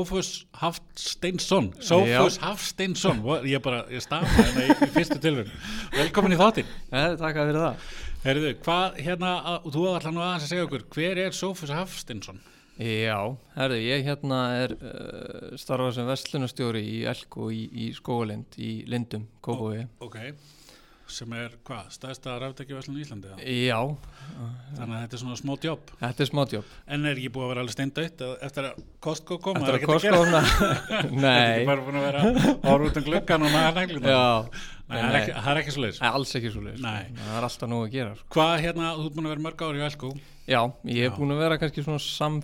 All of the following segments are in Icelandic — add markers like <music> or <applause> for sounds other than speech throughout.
Sófus Hafsteinsson. Sófus Hafsteinsson. Ég bara, ég stafa hérna í, í fyrstu tilvöru velkomin í þáttinn. Ja, Takk fyrir það. Herðu, hvað, hérna, að, þú ætla nú aðeins að segja okkur hver er Sófus Hafsteinsson? Já, herðu, ég hérna er uh, starfað sem vestlunastjóri í Elko í, í Skólind í Lindum, Kópaví Ok, sem er hvað, staðista ráftækjuverslun í Íslandi? eða? Já, Þannig að þetta er svona smá jobb þetta er smáttjóp En er ekki búið að vera alveg steindautt eftir að Costco koma? Eftir Er að Costco gera? ofna Þetta er Nei, ekki bara búin að vera ára út um gluggan og næða nægluna já Nei, það er ekki, það er ekki svo leiðis Nei, alls ekki svo leið Nei. Það er alltaf nóg að gera sko. Hvað hérna, þú ert búin að vera mörg ári í Elko Já, ég hef búin að vera kannski svona sam,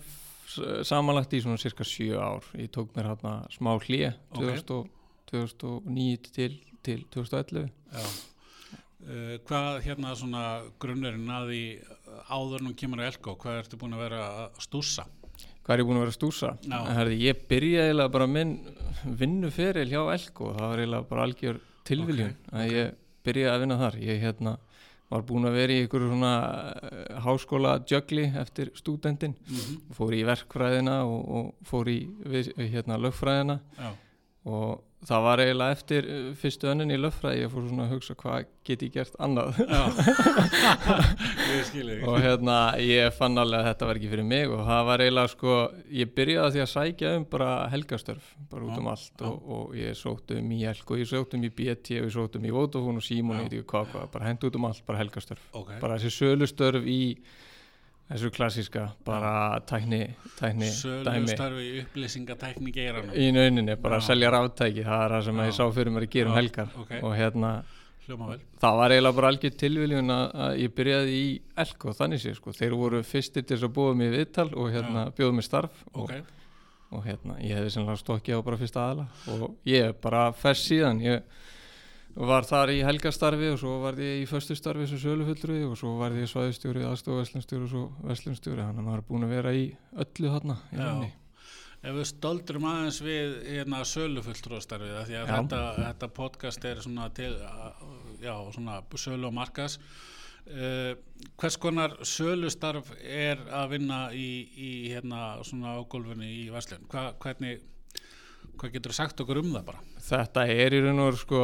samanlagt í svona cirka sjö ár Ég tók mér hérna smá hlýja Ok. 2009 til, til 2011 Já uh, Hvað hérna svona grunnurinn að því áður nú kemur að Elko hvað ertu búin að vera að stússa? Hvað er ég búin að vera að stúsa? Herði, ég byrjaði eiginlega bara minn vinnuferil hjá Elko. Það var eiginlega bara algjör tilviljun Ok, að ég byrjaði að vinna þar. Ég hérna var búin að vera í ykkur svona uh, háskóla jögli eftir stúdendin Mm fór í verkfræðina og, og fór í við, hérna lögfræðina. Já, og það var eiginlega eftir uh, fyrstu önnin í lögfræði ég fór svona að hugsa hvað get ég gert annað? <laughs> Og hérna ég fann alveg að þetta var ekki fyrir mig og það var eiginlega sko ég byrjaði því að sækja um bara helgastörf bara út um allt og, og ég sótt um í Elko, ég sótt um í BT og ég sótt um í Vodafone og Já. og ég veit ekki hvað, bara hend út um allt, bara helgastörf Ok, bara þessi sölustörf í þessu klassíska, bara tækni, tækni sölu dæmi starfi í upplýsingatækni geiranum. Í nauninni, bara Já. selja ráftæki það er það sem Já. ég sá fyrir mér að gera um Já, helgar. ok. og hérna það var eiginlega bara algjör tilviljun að, ég byrjaði í Elko þannig sé sko, þeir voru fyrstir til þess að búa mig viðtal og hérna bjóða mig starf og, Ok, og hérna ég hefði sennilega stokkið á bara fyrsta aðla og ég er bara fers síðan ég var þar í helgastarfi og svo var ég í föstu starfi sem sölufullri og svo var ég svæðistjóri, aðstofverslunstjóri og svo verslunstjóri, þannig að maður er búin að vera í öllu þarna í rauninni. ef við stöldrum aðeins við hérna sölufulltróðstarfið því að þetta, þetta podcast er svona til já, svona sölu og markas uh, hvers konar sölustarf er að vinna í, í hérna svona ágólfunni í Vaslun Hva, hvernig hvað getur þú sagt okkur um það bara? Þetta er í raun og veru sko,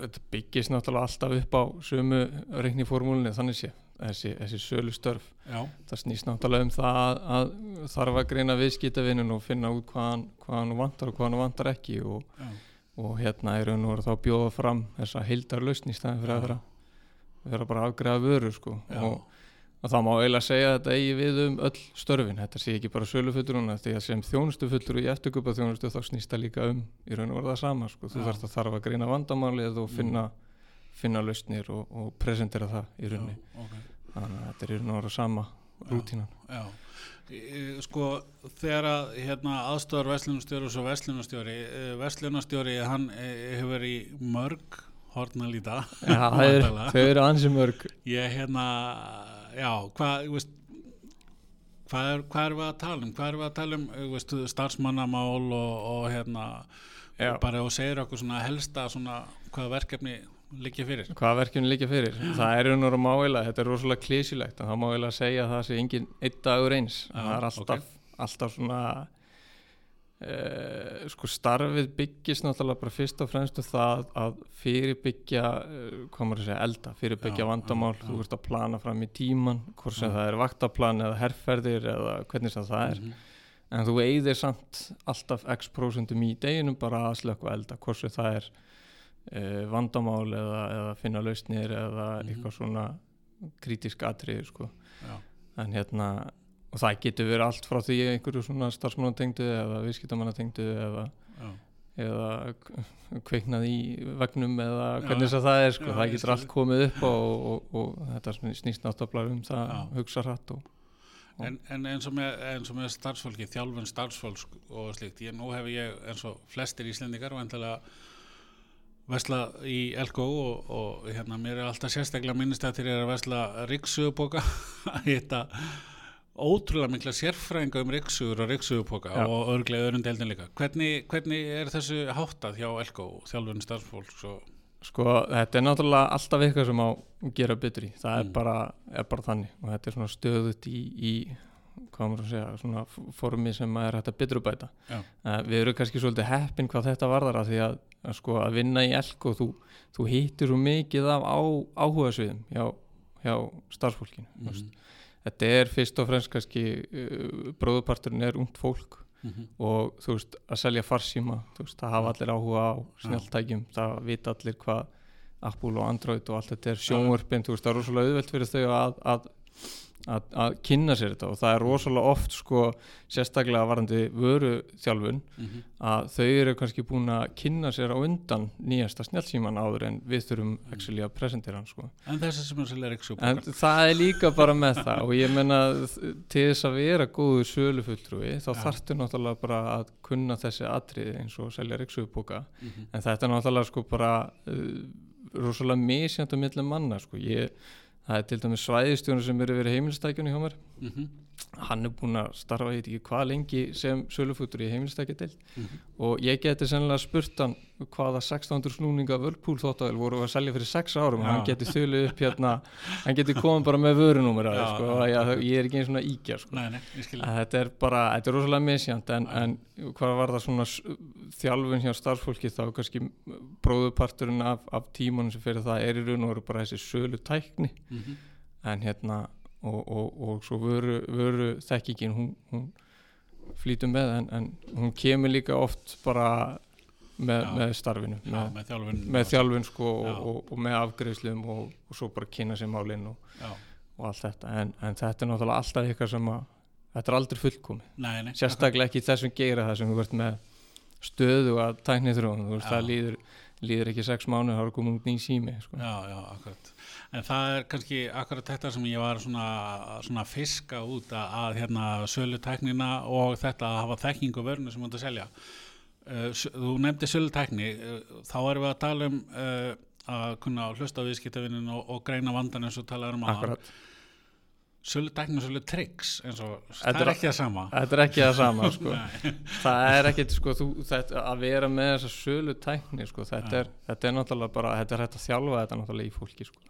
þetta byggist náttúrulega alltaf upp á sömu reikniformúlinni þannig sé, þessi, þessi sölustörf. Já, það snýst náttúrulega um það að, að þarf að greina viðskiptavinnun og finna út hvað hann, hvað hann vantar og hvað hann vantar ekki og, og hérna er raun og veru þá bjóða fram þessa heildar lausn í staðin fyrir Já. að vera, bara afgreða vöru sko já, og, og það má eiginlega segja að þetta eigi við um öll störfin, þetta sé ekki bara sölufulluruna því að sem þjónustufullur í eftirkupa þjónustu þá snýst það líka um í raun og veru það sama sko, þú þarfst að þarf að greina vandamálið og finna, finna lausnir og, og presentera það í rauninni. já, ok. Þannig að þetta er í raun og veru sama rútínan. sko þegar að hérna, aðstofar verslunarstjóri og svo verslunarstjóri eh, verslunarstjóri hann eh, hefur í mörg horn að líta. Já, <laughs> það er, Væntanlega. þau eru ansi mörg. Ég hérna já, hvað þú veist, hvað er, hvað erum við að tala um? Hvað erum við að tala um þú veist, starfsmannamál og, og hérna Já. bara og segir okkur svona helsta svona hvaða verkefni liggja fyrir? Hvað verkefni líka fyrir? Það er raun og máilega, þetta er rosalega klísilegt en það má eiginlega segja að það sé engin einn dagur eins. Já, það er alltaf, alltaf svona Uh, sko starfið byggist náttúrulega bara fyrst og fremst um það að fyrirbyggja hvað maður að segja elda, fyrirbyggja Já, vandamál já, já. þú ert að plana fram í tíman hvort sem það er vaktaplan eða herrferðir eða hvernig sem það er Mhm. en þú eigðir samt alltaf x prosentum í deginum bara að slökka elda hvort sem það er uh, vandamál eða, eða finna lausnir eða Mhm. eitthvað svona kritísk atriði sko en hérna og það getur verið allt frá því einhverju svona starfsmannatengdu eða viðskiptamannatengdu eða, eða kveiknað í vegnum eða hvernig þess að það er sko, já, það getur allt komið upp og, og, og, þetta sn- snýst náttúrulega um það Já. hugsa hratt og. En, en eins, og með, með starfsfólki, þjálfun starfsfólk og slíkt, ég, nú hef ég eins og flestir íslendingar vantilega vesla í Elko og, og hérna mér er alltaf sérstaklega minnist að þeir eru að vesla riksuguboka <laughs> að hitta ótrúlega mikla sérfræðinga um riksugur og riksuguboka Já. og örglega öðrum deildin líka. Hvernig, hvernig er þessu háttað hjá Elko, þjálfun starfsfólks og sko þetta er náttúrulega alltaf eitthvað sem á gera betur í það er, Mm. bara, er bara þannig og þetta er svona stöðut í, í hvað maður að segja, svona formi sem er hægt að bytrubæta. Já. Uh, við erum kannski svolítið heppin hvað þetta varðar að því að, að sko að vinna í elko þú, þú hittir svo mikið af á, áhuga sviðum hjá, hjá starfsfólkinu. Mm. Þetta er fyrst og fremst kannski uh, bróðuparturinn er ungt fólk Mhm. og þú veist að selja farsíma, þú veist það hafa allir áhuga á snjáltækjum, það vita allir hvað Apple og Android og allt þetta er sjónvörpin, þú veist það er rosalega auðvelt fyrir þau að, að, að, að kynna sér þetta og það er rosalega oft sko sérstaklega varandi vöru þjálfun Mhm. að þau eru kannski búin að kynna sér á undan nýjasta snjálfsíman áður en við þurfum actually að presentera hann sko En þessi sem er sérlega ekki svo En það er líka bara með það og ég menna til þess að vera góður sölufulltrúi þá Já. þarftu náttúrulega bara að kunna þessi atriði eins og selja reyksugubóka Mhm. en þetta er náttúrulega sko bara uh, rosalega misjant um milli manna sko ég, það er til dæmis svæðistjónu sem eru verið heimilstækjunni hjá mér Mhm. Hann er búinn að starfa ég veit ekki hvað lengi sem sölufútur í heimilstækjadeild Mhm. og ég geti sennilega spurt hann hvaða 1600 snúninga vörpúl þóttavel voru að selja fyrir 6 árum Já. hann geti þölu upp hérna hann geti komið bara með vörunúmer að þið sko, og ég, ég er ekki eins svona íkja sko. Nei, nei, þetta er bara, þetta er rosalega misjant en, en hvað var það svona þjálfun hjá starfsfólki þá kannski bróðuparturinn af, af tímanum sem fyrir það er í raun og veru bara þessi sölu tækni Mhm. en hérna og, og, og svo vöru, vöru þekkingin hún, hún flýtur með en, en hún kemur líka oft bara með, Já. með starfinu Já, með, með þjálfun með þjálfun sko og, og, og með afgreðslum og, og svo bara kynna sér málinn og, allt þetta. En, en þetta er náttúrulega alltaf eitthvað sem að þetta er aldrei fullkomi nei, nei sérstaklega ekki þessum geira það sem þú ert með stöðu að tækni Já. það líður, líður ekki sex mánu þá er komið út ný sími sko. Já, já, akkurat. En það er kannski akkurat þetta sem ég var svona, svona fiska út að, að hérna sölutæknina og þetta að hafa þekkingu vörnu sem þú ert að selja. Uh, þú nefndi sölutækni, uh, þá erum við að tala um uh, að kunna hlusta á viðskiptavinin og, og greina vandan eins og tala um að akkurat sölutækni og sölutryggs eins og það er ekki það sama. Þetta er ekki það sama sko. <laughs> Það er ekkert sko, þú, þetta, að vera með þessa sölu tækni sko, þetta, er, þetta er náttúrulega bara þetta er hægt að þjálfa þetta náttúrulega í fólki sko.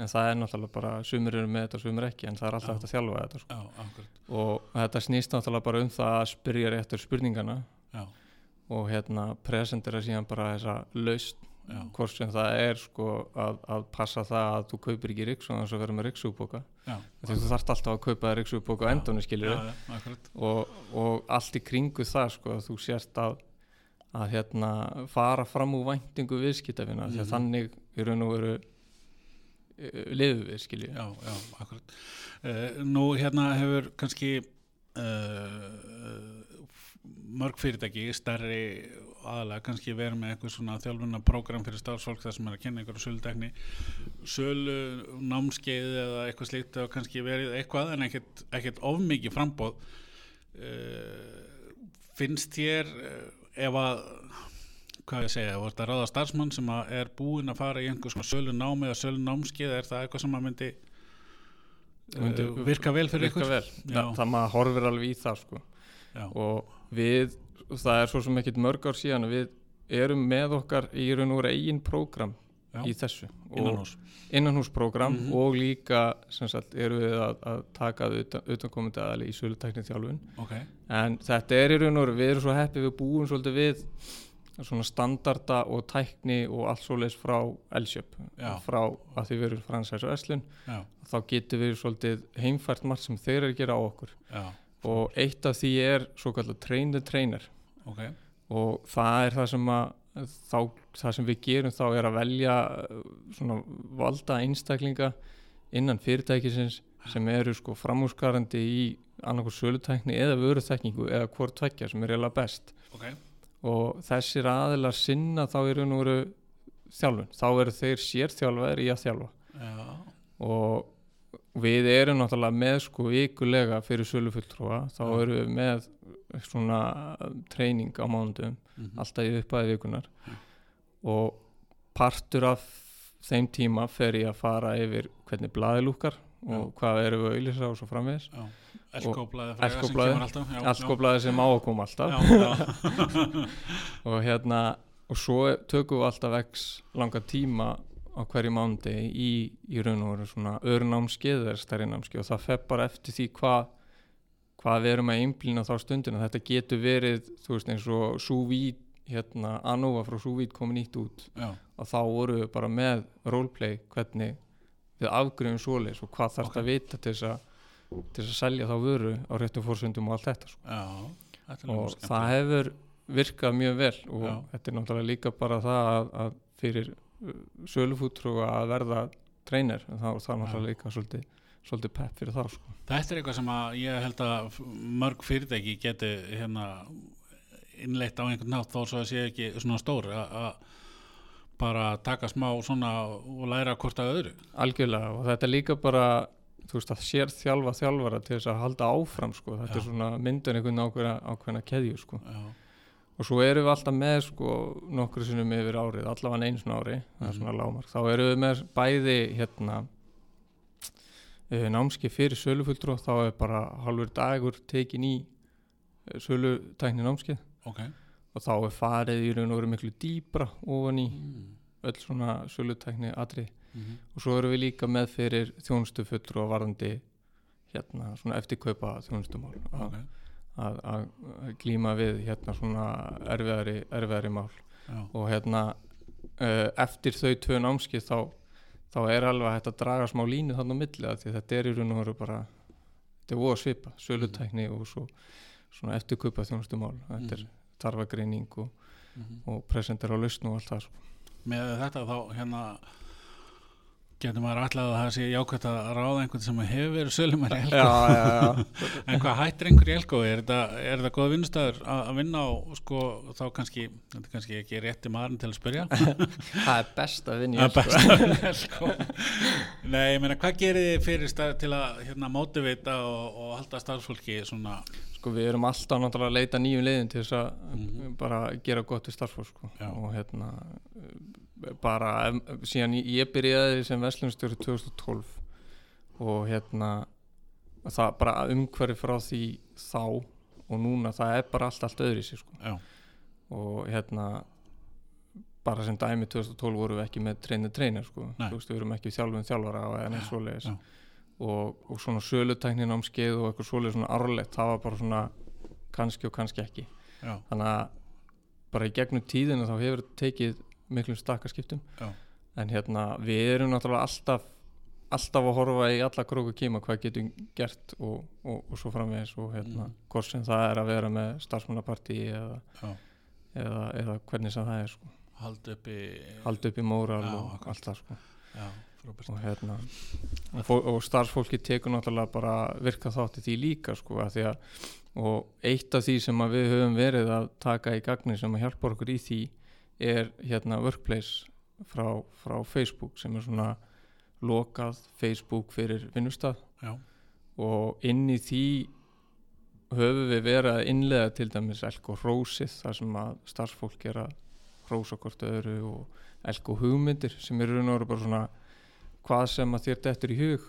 En það er náttúrulega bara sumir eru með þetta sumir ekki en það er alltaf hægt að þjálfa þetta sko. já, og þetta snýst náttúrulega bara um það að spyrja réttur spurningana Já, og hérna presentera síðan bara þessa laust hvort sem það er sko að, að passa það að þú kaupir ekki riksu þannig að vera með riksugbóka já. því þú þarft alltaf að kaupa riksugbóka á endunni og, og allt í kringu það sko að þú sérst að að hérna fara fram úr væntingu viðskiptafina að Mhm. þannig í raun og veru liðu við skilji Já, já, akkurat. Uh, nú hérna hefur kannski uh, mörg fyrirtæki, stærri aðalega kannski verið með eitthvað svona þjálfuna prógram fyrir starfsfólk þar sem er að kenna einhverju sölutekni sölu námskeið eða eitthvað slíkt og kannski verið eitthvað en ekkert, ekkert of mikið frambóð uh, finnst þér uh, ef að hvað ég segja, ert að ráða starfsmann sem er búinn að fara í einhvers svona sölu námi eða sölu námskeið, er það eitthvað sem að myndi, uh, virka vel fyrir virka ykkur? vel, Já. það, það maður horfir alveg í það sko Já, og við, það er svo sem ekkert mörg ár síðan við erum með okkar í raun og eigin prógram já, í þessu. Innanhús innanhúsprógram Mhm. og líka sem sagt eru við að, að taka utan, utankomandi aðali í sölutekni þjálfun ok, en þetta er í raun og við erum svo heppið við búum svolítið við svona standarda og tækni og allt svoleiðis frá Elshjöp Já. frá að því við erum fransæs og Eslun þá getum við svolítið heimfært margt sem þeir eru að gera á okkur. Já, og eitt af því er svo kallar train the trainer. Ok. Og það er það sem að þá, það sem við gerum þá er að velja uh, svona valda einstaklinga innan fyrirtækisins sem eru sko framúskarandi í annarkur sölutækni eða vöruþekkingu eða hvort tvekja sem er eiginlega best. Ok, og þessir aðilar sinna þá eru nú veru þjálfun, þá eru þeir sérþjálfaðir í að þjálfa. Já, og við erum náttúrulega með sko vikulega fyrir sölufulltrúa þá Já. erum við með svona treyning á mánudum mhm, alltaf í upphæði vikunar Já. og partur af þeim tíma fer ég að fara yfir hvernig blaði lúkar og hvað erum við að auðlýsa og svo framvegis. Já. Elskóblaði fræga sem kemur alltaf já, allt sko blaði sem á að koma alltaf. <laughs> Og hérna og svo tökum við alltaf x langa tíma á hverju mánuði í, í raun og veru svona öru námskeið eða stærri námskeið og það fer bara eftir því hvað hvað við erum að einblýna þá stundina þetta getur verið, þú veist eins og Súvít, hérna Anova frá Súvít komið nýtt út já, og þá voru við bara með roleplay hvernig við afgriðum svoleiðis og hvað þarf Ok. að vita til þess að til þess að selja þá vöru á réttum fórsöndum og allt þetta sko. já þetta og það hefur virkað mjög vel og Já. þetta er náttúrulega líka bara það að, að fyrir sölufútrúa að verða treynir þá er það náttúrulega líka svolítið, svolítið pepp fyrir þá sko. Þetta er eitthvað sem ég held að mörg fyrirtæki geti hérna innleitt á einhvern nátt þó að sé ekki svona stór að að bara taka smá svona og læra hvort að öðru algjörlega og þetta er líka bara þú veist að sér þjálfa þjálfara til þess að halda áfram sko. þetta Já. er svona myndun einhvern ákveðna, ákveðna keðju sko. Já, og svo erum við alltaf með sko, nokkru sinnum yfir árið, allavega einu svona ári það er Mhm. svona lámark, þá erum við með bæði hérna uh, námski fyrir sölufulltrú þá er bara halvur dagur tekin í uh, sölutækni námskið ok. Og þá er farið í raun og veru miklu dýbra ofan í mm. öll svona sölutækni atri Mm og svo erum við líka með fyrir þjónustufulltrú og varðandi hérna svona eftirkaupa þjónustumál. Að, Ok, að, að glíma við hérna svona erfiðari, erfiðari mál. Já, og hérna uh, eftir þau tvö námski þá, þá er alveg hægt að draga smá línu þannig á milli af því að þetta er í raun og veru bara þetta er voða svipa, sölutækni og svo svona eftirkaupa þjónustumál. Þetta er tarfagreining og, mm og presentar á lausn og allt það sko. með þetta þá hérna getur maður alltaf að það sé jákvæmt að ráða einhvern sem hefur verið sölumar í Elko já, já, já. <laughs> en hvað hættir einhver í Elko er þetta, er góða vinnustæður að vinna á sko þá kannski, þetta er kannski ekki rétti maðurinn til að spyrja <laughs> það er best að vinna Það er best að vinna Elko <laughs> Nei, ég meina, hvað gerir þið fyrir stað til að hérna mótivita og, og halda starfsfólki svona sko við erum alltaf náttúrulega að leita nýjum leiðin til þess að Mhm. bara gera gott við starfsfólk sko. Já. og hérna bara síðan ég, byrjaði sem verslunstjóri 2012 og hérna það bara umhverfi frá því þá og núna það er bara allt allt öðri sér sko. Já, og hérna bara sem dæmi 2012 vorum við ekki með treynir treynir sko. Þú veist við erum ekki þjálfum þjálfara og enn svoleiðis. og, og svona sölutækni námskeið og eitthvað svoleiðis svona arlegt það var bara svona kannski og kannski ekki. Já, þannig að bara í gegnum tíðina þá hefur þetta tekið miklum stakkarskiptum en hérna við erum náttúrulega alltaf alltaf að horfa í alla króku kíma hvað getum gert og, og, og svo framvegis og hérna Mhm. hvort sem það er að vera með starfsmannapartí eða, eða, eða hvernig sem það er sko. Haldi uppi halda upp í móral Já, og allt það sko. Já, og, hérna, og, og starfsfólki tekur náttúrulega bara virka þátt í því líka sko, að því að, og eitt af því sem við höfum verið að taka í gagni sem að hjálpa okkur í því er hérna workplace frá, frá Facebook sem er svona lokað Facebook fyrir vinnustaf og inn í því höfum við verið að innlega til dæmis elko hrósið þar sem að starfsfólk er að hrósa hvort öðru og elko hugmyndir sem eru raun og veru bara svona hvað sem að þér dettur í hug.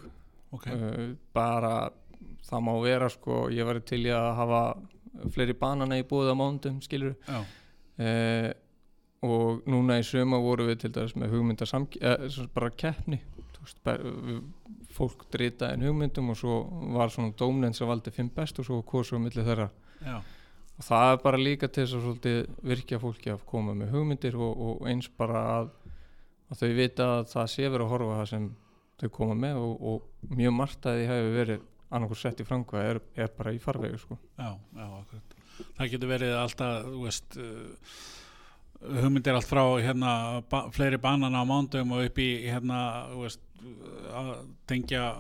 Ok. Uh, bara það má vera sko ég var til að hafa fleiri banana í búið á mándum skilur uh, og núna í söma voru við til dæmis með hugmyndar uh, bara keppni. Veist, við, fólk drita en hugmyndum og svo var svona dómnefnd sem valdi fimm best og svo kosu á milli þeirra. Já, og það er bara líka til þess að virkja fólki að koma með hugmyndir og, og eins bara að, að þau vita að það sé verið að horfa það sem þau koma með og, og mjög margt að því hefur verið annarkur sett í franga er, er bara í farvegu sko. já, já, akkurat. Það getur verið alltaf, þú veist uh, hugmyndir allt frá hérna ba fleiri banana á mándum og upp í hérna, veist að tengja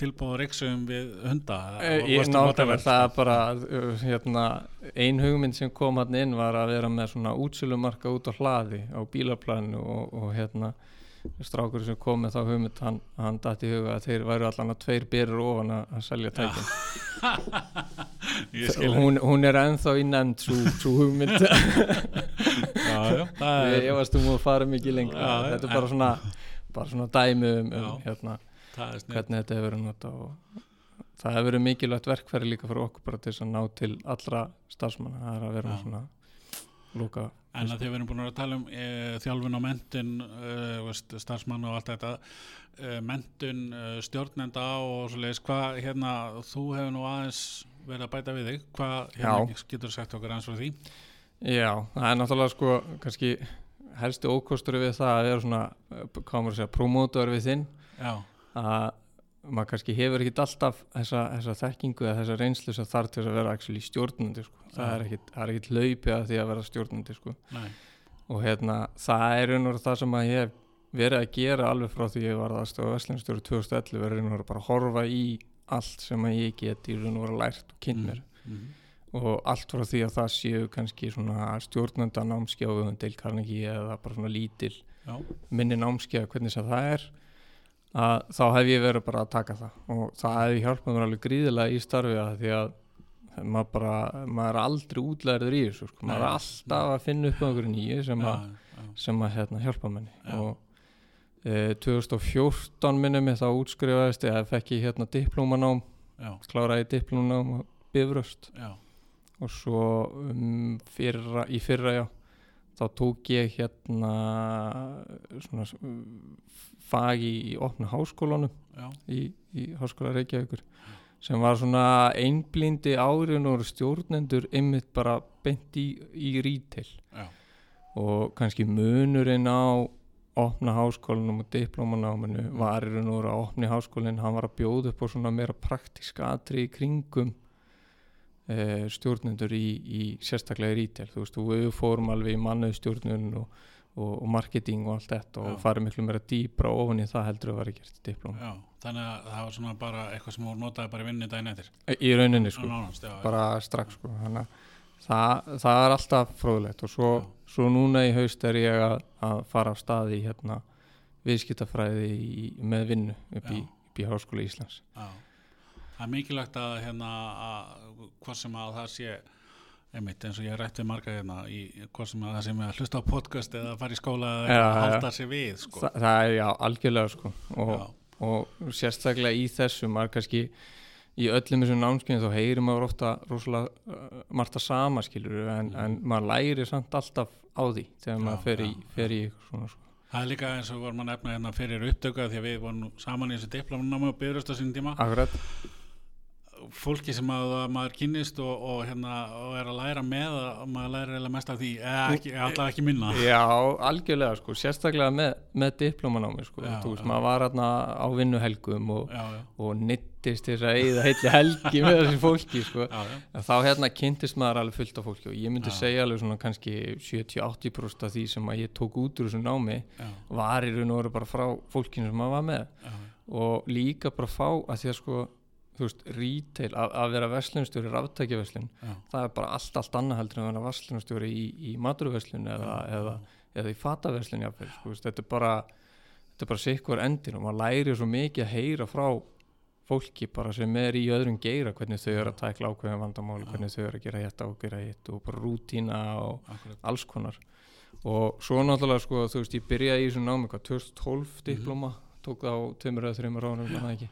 tilbúð og reiksum við hunda. Ég náttúrulega, það er bara uh, hérna, ein hugmynd sem kom hann inn var að vera með svona útsölumarka út á hlaði á bílaplanu og, og hérna strákur sem kom með þá hugmynd hann, hann dætti í huga að þeir væru allan að tveir byrur ofan að, selja <laughs> skil hún, hún er ennþá í nefnd svo, hugmynd <laughs> ég, ég varst um að fara mikið lengra. Já, þetta er bara svona, bara svona dæmi um, um hérna, er hvernig þetta hefur verið nota og það hefur verið mikilvægt verkfæri líka fyrir okkur bara til að ná til allra starfsmanna. Það er að vera svona lóka En að því við erum búin að tala um e, þjálfun og mentun, e, starfsmann og allt þetta, e, mentun, e, stjórnenda og svo leiðis, hvað, hérna, þú hefur nú aðeins verið að bæta við þig, hvað, hérna, getur þú sagt okkur og því? Já, það er náttúrulega sko, kannski helsti ókostur við það að vera svona, hvað maður segja, promótor við þinn, að maður kannski hefur ekkit alltaf þessa, þessa þekkingu eða þessa reynslu sem þarf til að vera actually stjórnandi sko. það er ekkit, það er ekkit hlaupið að því að vera stjórnandi sko. og hérna það er veru það sem að ég hef verið að gera alveg frá því ég var aðstofa Vestlunstjóri 2011 er raun og veru bara að horfa í allt sem að ég get í raun og veru lært og kynnt mér. Mm, og allt frá því að það séu kannski svona stjórnanda Carnegie eða bara svona lítil já, minni námskeið hvernig sem það er að þá hef ég verið bara að taka það. Og það hefði hjálpað mér alveg gríðilega í starfi að því að maður bara, maður er aldrei útlæður í þessu, sko. maður er alltaf að finna upp einhverju nýju sem að, sem að hérna, hjálpa manni. Og e, 2014 minnum ég þá útskrifaðist að fekk ég hérna diplómanám kláraði diplómanám bifröst. Já, og svo um, fyrra, í fyrra já þá tók ég hérna svona fag í, í opna háskólanum í, í háskóla Reykjavíkur sem var svona einblindi árin og stjórnendur ymmit bara beint í, í retail. Já, og kannski munurinn á opna háskólanum og diplómanáminu var í raun og veru að opni háskólinn hann var að bjóða upp á svona meira praktíska atri í kringum e, stjórnendur í, í sérstaklega í retail, þú veist, og við fórum alveg í mannuð stjórnun og, og, og marketing og allt þetta og Já. farið miklu meira dýbra ofan í það heldur að vera gert í diplóm já, þannig að það var svona bara eitthvað sem voru notaði bara í vinnu daginn eftir. í rauninni sko, Nánast, já, bara strax sko þannig að það, það er alltaf fróðlegt og svo, Já. svo núna í haust er ég að, að fara á stað í hérna viðskiptafræði í, með vinnu upp í, Já. upp í Háskóla Íslands Já, það er mikilvægt að hérna að hvað sem að það sé einmitt eins og ég rætti marga hérna í hvað sem að það sé með að hlusta á podcast eða fara í skóla eða já. halda sér við sko. Þa, það er já algjörlega sko og, Já, og sérstaklega í þessu maður kannski í öllum þessum námskeiðum þá heyrir maður ofta rosalega uh, margt að sama skilur en, en maður læri samt alltaf á því þegar. Já, maður fer í, fer í svona sko. það er líka eins og vorum að nefna hérna fyrir upptöku af því að við vorum saman í þessu diplómnámi og byrjast á sínum tíma Akkurat, fólki sem að maður kynnist og, og, hérna, og er að læra með að maður læra eða mest af því eða ekki, alltaf ekki minna. Já algjörlega sko sérstaklega með, með diplomanámi sko. Já, þú veist maður var hérna á vinnuhelgum og, og nittist þess að eigða heilli helgi með þessi fólki sko. Já, já, þá hérna kynntist maður alveg fullt af fólki og ég myndi segja alveg svona kannski 70-80% af því sem að ég tók út úr þessu námi var í raun og veru bara frá fólkinu sem maður var með. Og líka bara fá að því að sko þú veist, retail, að, að vera verslunstjóri ráftækjaverslun, já, það er bara allt allt annað heldur en að vera verslunstjóri í, í maturverslun eða, eða, eða í fataverslun jáfnvel, sko, þetta er bara þetta er bara sikkur endin og maður læri svo mikið að heyra frá fólki bara sem er í öðrum geira hvernig þau eru að tækla ákveðin vandamáli hvernig þau eru að gera og gera hitt og bara rútína og akkurat. alls konar. Og svo náttúrulega sko þú veist ég byrjaði í þessu námi hvað 2012 diploma tók það á tveimur eða mm ekki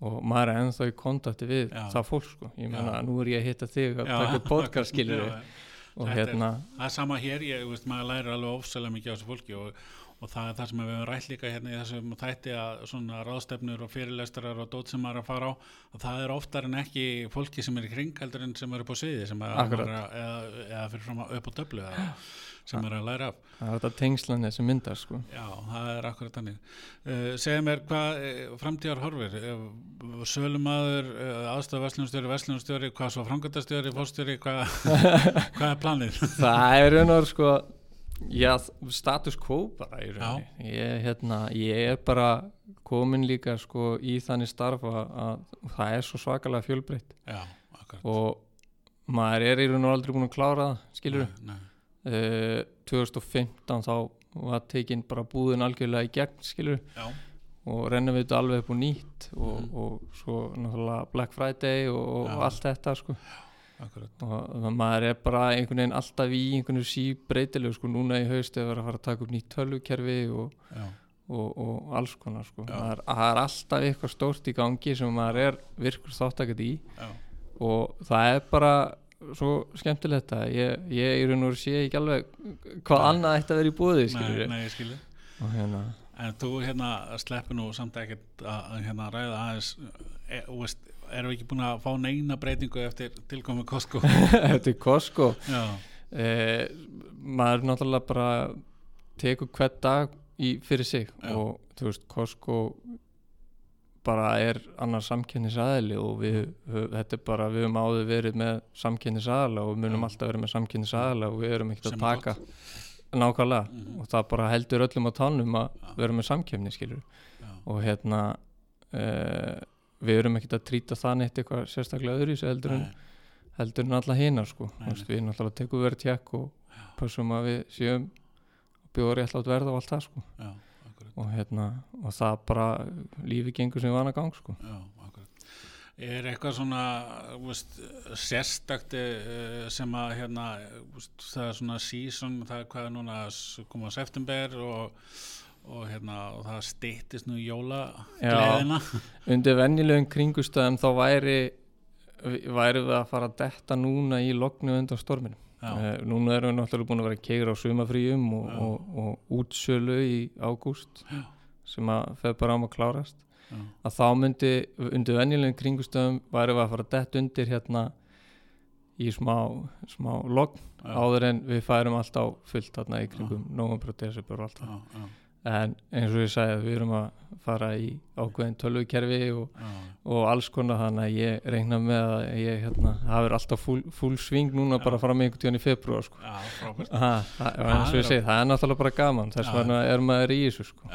og maður er ennþá í kontakti við Já. það fólk sko ég meina Já. nú er ég að hitta þig að taka podcast <laughs> skilur já, og Þetta er- hérna það er sama hér, ég veist, maður lærir alveg ofsalega mikið á þessu fólki og, og það er það sem við höfum rætt líka hérna í þessum þætti að svona ráðstefnur og fyrirlestrar og dót sem maður er að fara á að það er oftar en ekki fólki sem er í kring heldur en sem er upp á sviði sem er, að, eða, eða fyrir fram að upp á döflu eða, sem er að læra af. Það er þetta tengslanir sem myndar sko. Já, það er akkurat þannig. Uh, segja mér hvað uh, framtíðar horfir? Uh, sölumadur, aðstofa verslunstjóri hvað svo framkvæmtastjóri fórstjóri, hvað, <laughs> hvað er planið? það er og veru sko já, status quo bara í rauninni. Ég, hérna, ég er bara komin líka sko í þannig starf að, að það er svo svakalega fjölbreytt. Já, og maður er í raun og aldrei búin að klára það skilur Nei, nei. uh, 2015 þá var tekin bara búðin algjörlega í gegn skilur Já, og rennum við þetta alveg upp og nýtt og, Mhm. og svo náttúrulega Black Friday og, og Já. allt þetta sko akkurat. Og maður er bara einhvern veginn alltaf í einhvern veginn sí breytilegu sko núna í haust verið að fara að taka upp nýtt tölvukerfi og, og, og alls konar sko. Já. það er, er alltaf eitthvað stórt í gangi sem maður er virkur þáttakað í. Já, og það er bara svo skemmtilegt að ég, ég í raun og veru sé ekki alveg hvað Nei. annað ætti að vera í búið nei, skilur nei, ég skilji. Og hérna. En þú hérna sleppur nú samt ekkert að hérna ræða aðeins e, þú veist, erum við ekki búin að fá neina breytingu eftir tilkomi Costco <laughs> eftir Costco eh, maður náttúrulega bara tekur hvern dag í, fyrir sig Já. og þú veist Costco bara er annar samkynnisaðili og við, við, þetta er bara við höfum áður verið með samkynnisaðala og munum Já. alltaf verið með samkynnisaðala og við erum ekkert að taka nákvæmlega Mhm. og það bara heldur öllum á tánum að Já. vera með samkynni skilur já, og hérna uh, við erum ekkert að trýta það neitt eitthvað sérstaklega öðru heldur en nei, heldur en alla hinar sko. Nei, Þú veist, við náttúrulega tekum verið tjekk og passum að við séum bjóða rétt átt verð og allt það sko. Já, og hérna og það bara lífi gengur sem vana gang sko. Já, Er eitthvað svona veist, sérstakt eh, sem að hérna, veist, það er svona season, það er hvað núna koma september og, og hérna og það styttist nú í jóla gleðina <laughs> undir venjulegum kringustöðum þá væri væri við að fara að detta núna í lognu undan storminum. Já, uh, núna erum við náttúrulega búin að vera keira á sumafríum og, og, og útsölu í ágúst sem að feð bara ám að klárast. Já, að þá myndi undir venjulegum kringustöðum væri við að fara detta undir hérna í smá, smá logn áður en við færum alltaf fullt þarna í kringum og desember og allt það. Já, já, en eins og ég sagði við erum að fara í ákveðin tölvukerfi og, og alls konar þannig að ég reikna með að ég hérna, er alltaf full, full sving núna Já. bara að með einhvern tíðan í februar sko. það, er náttúrulega bara gaman. Þess vegna er maður í þessu sko.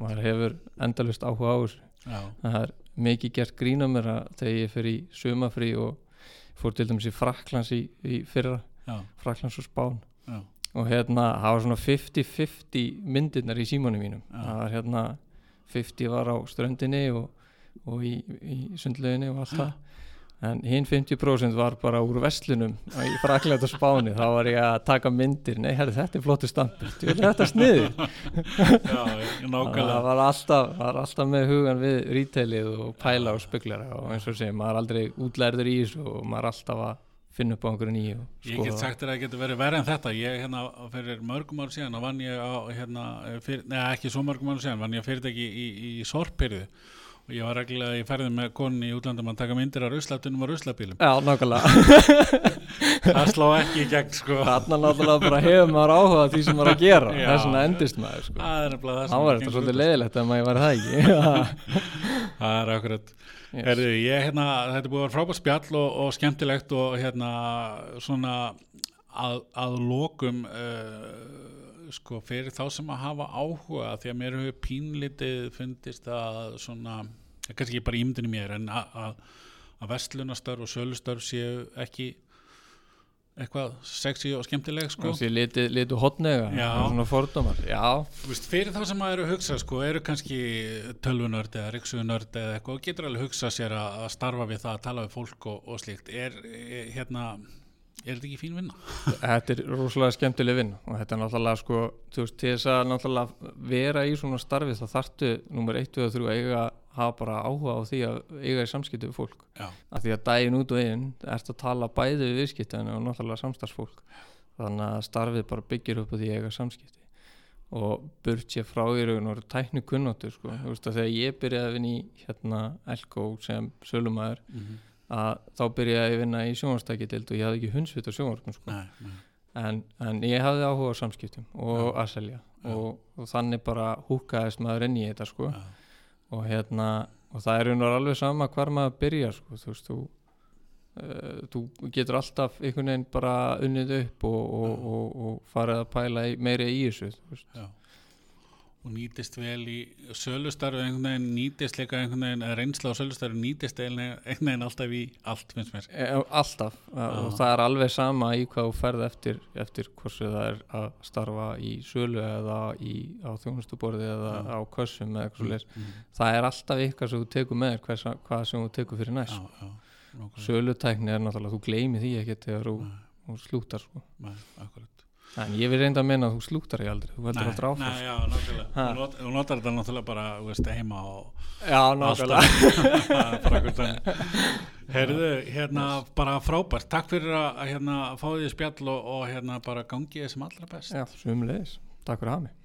Maður hefur endalust áhuga á þessu. Já, það er mikið gert grína mér að þegar ég fer í sumafrí og fór til dæmis í Fraklands í, í fyrra, já, Fraklands og Spán. Já, og hérna, það var svona 50-50 myndirnar í símanum mínum. Já. það var hérna 50 var á ströndinni og, og í, í sundlauginni og allt það. En hinn 50% var bara úr vestlunum í fraklæta spáni. Þá var ég að taka myndir. Nei, herri, þetta er flottu stampur, þetta er sniði já, það var alltaf, var alltaf með hugan við retailið og pæla og speglara og eins og segja, maður er aldrei útlærður í þessu og maður er alltaf að finna upp á einhverju nýju Ég get sagt þér að það getur verið verið en þetta. Ég hérna fyrir mörgum ár síðan vann ég á hérna, fyr, neða ekki svo mörgum ár síðan vann ég fyrirtæki í, í, í sorpyrðu. og ég var reglulega í ferði með konni í útlandum að taka myndir af ruslatunum og ruslabílum. Já, nákvæmlega. <laughs> Það sló ekki í gegn sko. Þarna náttúrulega bara hefur maður áhuga því sem maður er að gera. Já. þess vegna endist maður sko. það er nefnilega það sem var þetta gengur svolítið leiðilegt að maður var það ekki. <laughs> Það er akkurat. Yes. Herðu, ég, hérna, þetta er búið að vera frábært spjall og, og skemmtilegt og hérna svona að, að lokum uh, sko fyrir þá sem að hafa áhuga því að mér hefur pínlítið fundist að svona, kannski ekki bara ímyndinu mér en að, að, að vestlunastörf og sölustörf séu ekki eitthvað sexy og skemmtileg sko. þessi litu, litu hotnega svona fordómar. Já, Þú veist, fyrir þá sem maður eru að hugsa sko, eru kannski tölvunörd eða riksugunörd eða eitthvað og getur alveg hugsa sér að, að starfa við það að tala við fólk og, og slíkt. Er, er hérna er þetta ekki fín vinna? þetta er rosalega skemmtileg vinn og þetta er náttúrulega sko þú veist, til þess að náttúrulega vera í svona starfi þá þarftu nummer 1 og 3 að eiga hafa bara áhuga á því að eiga í samskipti við fólk. Já, af því að daginn út og inn ert að tala bæði við viðskiptin og náttúrulega samstarfsfólk. Þannig að starfið bara byggir upp á því að eiga samskipti. Og burt sér frá í raun og veru tækni kunnáttu sko. Þú veist að þegar ég byrjaði að vinna í hérna Elko sem sölumæður mm að þá byrjaði ég að vinna í sjónvarstækjadild og ég hafði ekki hundsvit á sjónvarpum sko. nei, nei, en, en ég hafði áhuga á samskiptum og Já. að selja Já. og, og þannig bara húkaðist maður inn í þetta sko já, og hérna og það er veginn alveg sama hvar maður byrja sko, þú veist, þú uh, þú getur alltaf einhvern veginn bara unnið upp og, og, og, og farið að pæla í, meiri í þessu þú veist. Og nýtist vel í sölustarfi einhvern veginn nýtist líka einhvern veginn eða reynsla á sölustarfi nýtist einhvern veginn alltaf í allt finnst mér E, alltaf Já. og það er alveg sama í hvað þú ferð eftir eftir hversu það er að starfa í sölu eða í, á þjónustuborði eða Já. á kössum eða eitthvað mm. mm, það er alltaf eitthvað sem þú tekur með þér, hvað, sem þú tekur fyrir næst nákvæmlega. sölutækni er náttúrulega, þú gleymi því ekki þegar þú slútar sko. nei, akkurat En ég vil reynda að minna að þú slúktar ég aldrei, þú heldur alltaf áfram. Nei, já, nákvæmlega. Þú not- Þú notar þetta náttúrulega bara, þú veist, heima og Já, nákvæmlega. <laughs> er. Heyrðu, hérna, bara frábært. Takk fyrir að hérna, fá því spjall og, og hérna bara gangi þið sem allra best. Já, sumulegis. Takk fyrir að hafa mig.